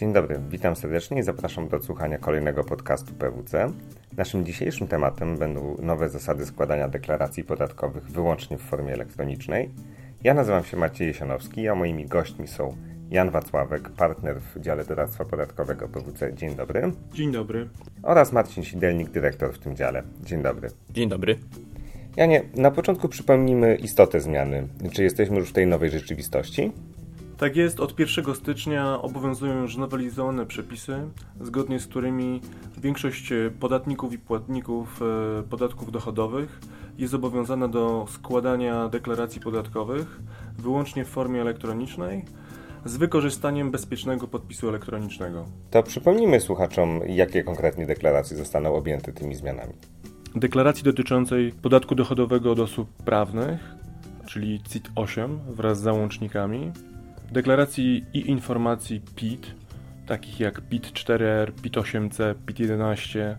Dzień dobry, witam serdecznie i zapraszam do słuchania kolejnego podcastu PWC. Naszym dzisiejszym tematem będą nowe zasady składania deklaracji podatkowych wyłącznie w formie elektronicznej. Ja nazywam się Maciej Jesionowski, a moimi gośćmi są Jan Wacławek, partner w dziale doradztwa podatkowego PWC. Dzień dobry. Dzień dobry. Oraz Marcin Sidelnik, dyrektor w tym dziale. Dzień dobry. Dzień dobry. Janie, na początku przypomnijmy istotę zmiany. Czy jesteśmy już w tej nowej rzeczywistości? Tak jest, od 1 stycznia obowiązują już nowelizowane przepisy, zgodnie z którymi większość podatników i płatników e, podatków dochodowych jest zobowiązana do składania deklaracji podatkowych wyłącznie w formie elektronicznej z wykorzystaniem bezpiecznego podpisu elektronicznego. To przypomnijmy słuchaczom, jakie konkretnie deklaracje zostaną objęte tymi zmianami. Deklaracji dotyczącej podatku dochodowego od osób prawnych, czyli CIT-8 wraz z załącznikami, deklaracji i informacji PIT, takich jak PIT-4R, PIT-8C, PIT-11,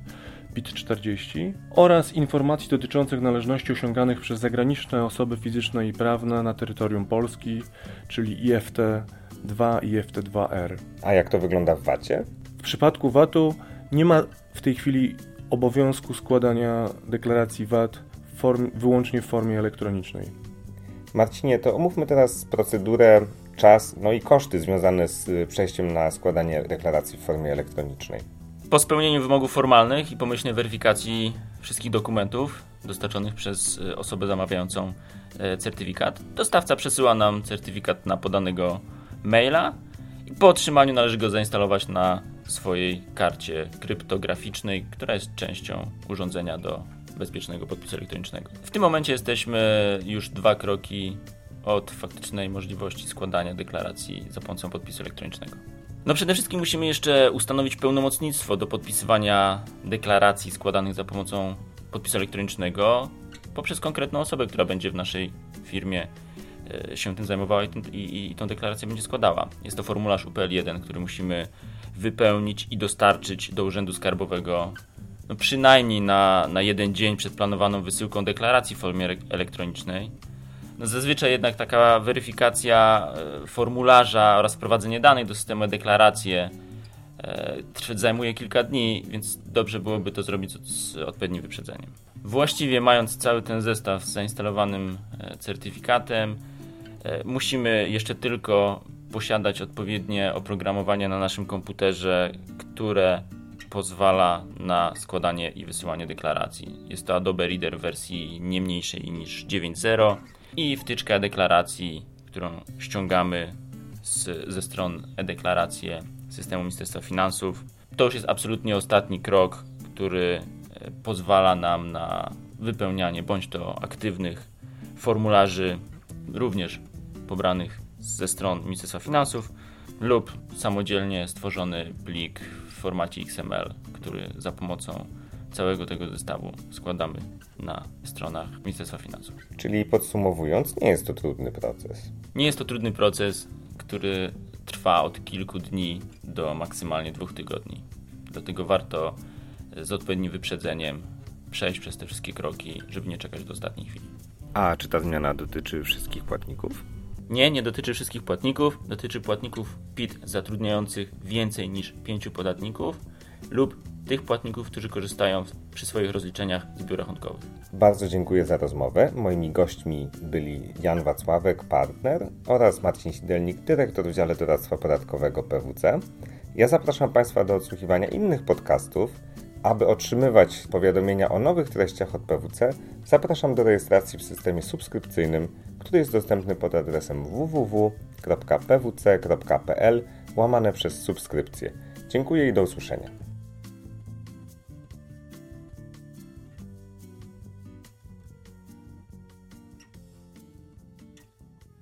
PIT-40 oraz informacji dotyczących należności osiąganych przez zagraniczne osoby fizyczne i prawne na terytorium Polski, czyli IFT-2 i IFT-2R. A jak to wygląda w VAT-ie? W przypadku VAT-u nie ma w tej chwili obowiązku składania deklaracji VAT w form, wyłącznie w formie elektronicznej. Marcinie, to omówmy teraz procedurę, czas, no i koszty związane z przejściem na składanie deklaracji w formie elektronicznej. Po spełnieniu wymogów formalnych i pomyślnej weryfikacji wszystkich dokumentów dostarczonych przez e, osobę zamawiającą e, certyfikat, dostawca przesyła nam certyfikat na podanego maila i po otrzymaniu należy go zainstalować na swojej karcie kryptograficznej, która jest częścią urządzenia do bezpiecznego podpisu elektronicznego. W tym momencie jesteśmy już dwa kroki od faktycznej możliwości składania deklaracji za pomocą podpisu elektronicznego. No przede wszystkim musimy jeszcze ustanowić pełnomocnictwo do podpisywania deklaracji składanych za pomocą podpisu elektronicznego poprzez konkretną osobę, która będzie w naszej firmie e, się tym zajmowała i, i, i tą deklarację będzie składała. Jest to formularz UPL1, który musimy wypełnić i dostarczyć do Urzędu Skarbowego no przynajmniej na, na jeden dzień przed planowaną wysyłką deklaracji w formie elektronicznej. Zazwyczaj jednak taka weryfikacja e, formularza oraz wprowadzenie danych do systemu deklaracje zajmuje kilka dni, więc dobrze byłoby to zrobić z odpowiednim wyprzedzeniem. Właściwie mając cały ten zestaw z zainstalowanym e, certyfikatem, e, musimy jeszcze tylko posiadać odpowiednie oprogramowanie na naszym komputerze, które pozwala na składanie i wysyłanie deklaracji. Jest to Adobe Reader w wersji nie mniejszej niż 9.0 i wtyczka deklaracji, którą ściągamy z, ze stron e-deklaracje systemu Ministerstwa Finansów. To już jest absolutnie ostatni krok, który e, pozwala nam na wypełnianie bądź to aktywnych formularzy, również pobranych ze stron Ministerstwa Finansów, lub samodzielnie stworzony plik w formacie XML, który za pomocą całego tego zestawu składamy na stronach Ministerstwa Finansów. Czyli podsumowując, nie jest to trudny proces. Nie jest to trudny proces, który trwa od kilku dni do maksymalnie dwóch tygodni. Dlatego warto z odpowiednim wyprzedzeniem przejść przez te wszystkie kroki, żeby nie czekać do ostatniej chwili. A czy ta zmiana dotyczy wszystkich płatników? Nie, nie dotyczy wszystkich płatników. Dotyczy płatników PIT zatrudniających więcej niż pięciu podatników lub tych płatników, którzy korzystają przy swoich rozliczeniach z biur rachunkowych. Bardzo dziękuję za rozmowę. Moimi gośćmi byli Jan Wacławek, partner oraz Marcin Sidelnik, dyrektor w dziale doradztwa podatkowego PWC. Ja zapraszam Państwa do odsłuchiwania innych podcastów. Aby otrzymywać powiadomienia o nowych treściach od PWC, zapraszam do rejestracji w systemie subskrypcyjnym, który jest dostępny pod adresem www.pwc.pl łamane przez subskrypcję. Dziękuję i do usłyszenia.